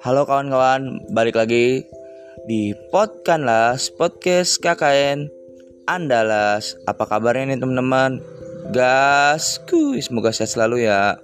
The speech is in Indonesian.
Halo kawan-kawan, balik lagi di Podkanlas Podcast KKN Andalas. Apa kabarnya nih teman-teman? Gasku, semoga sehat selalu ya.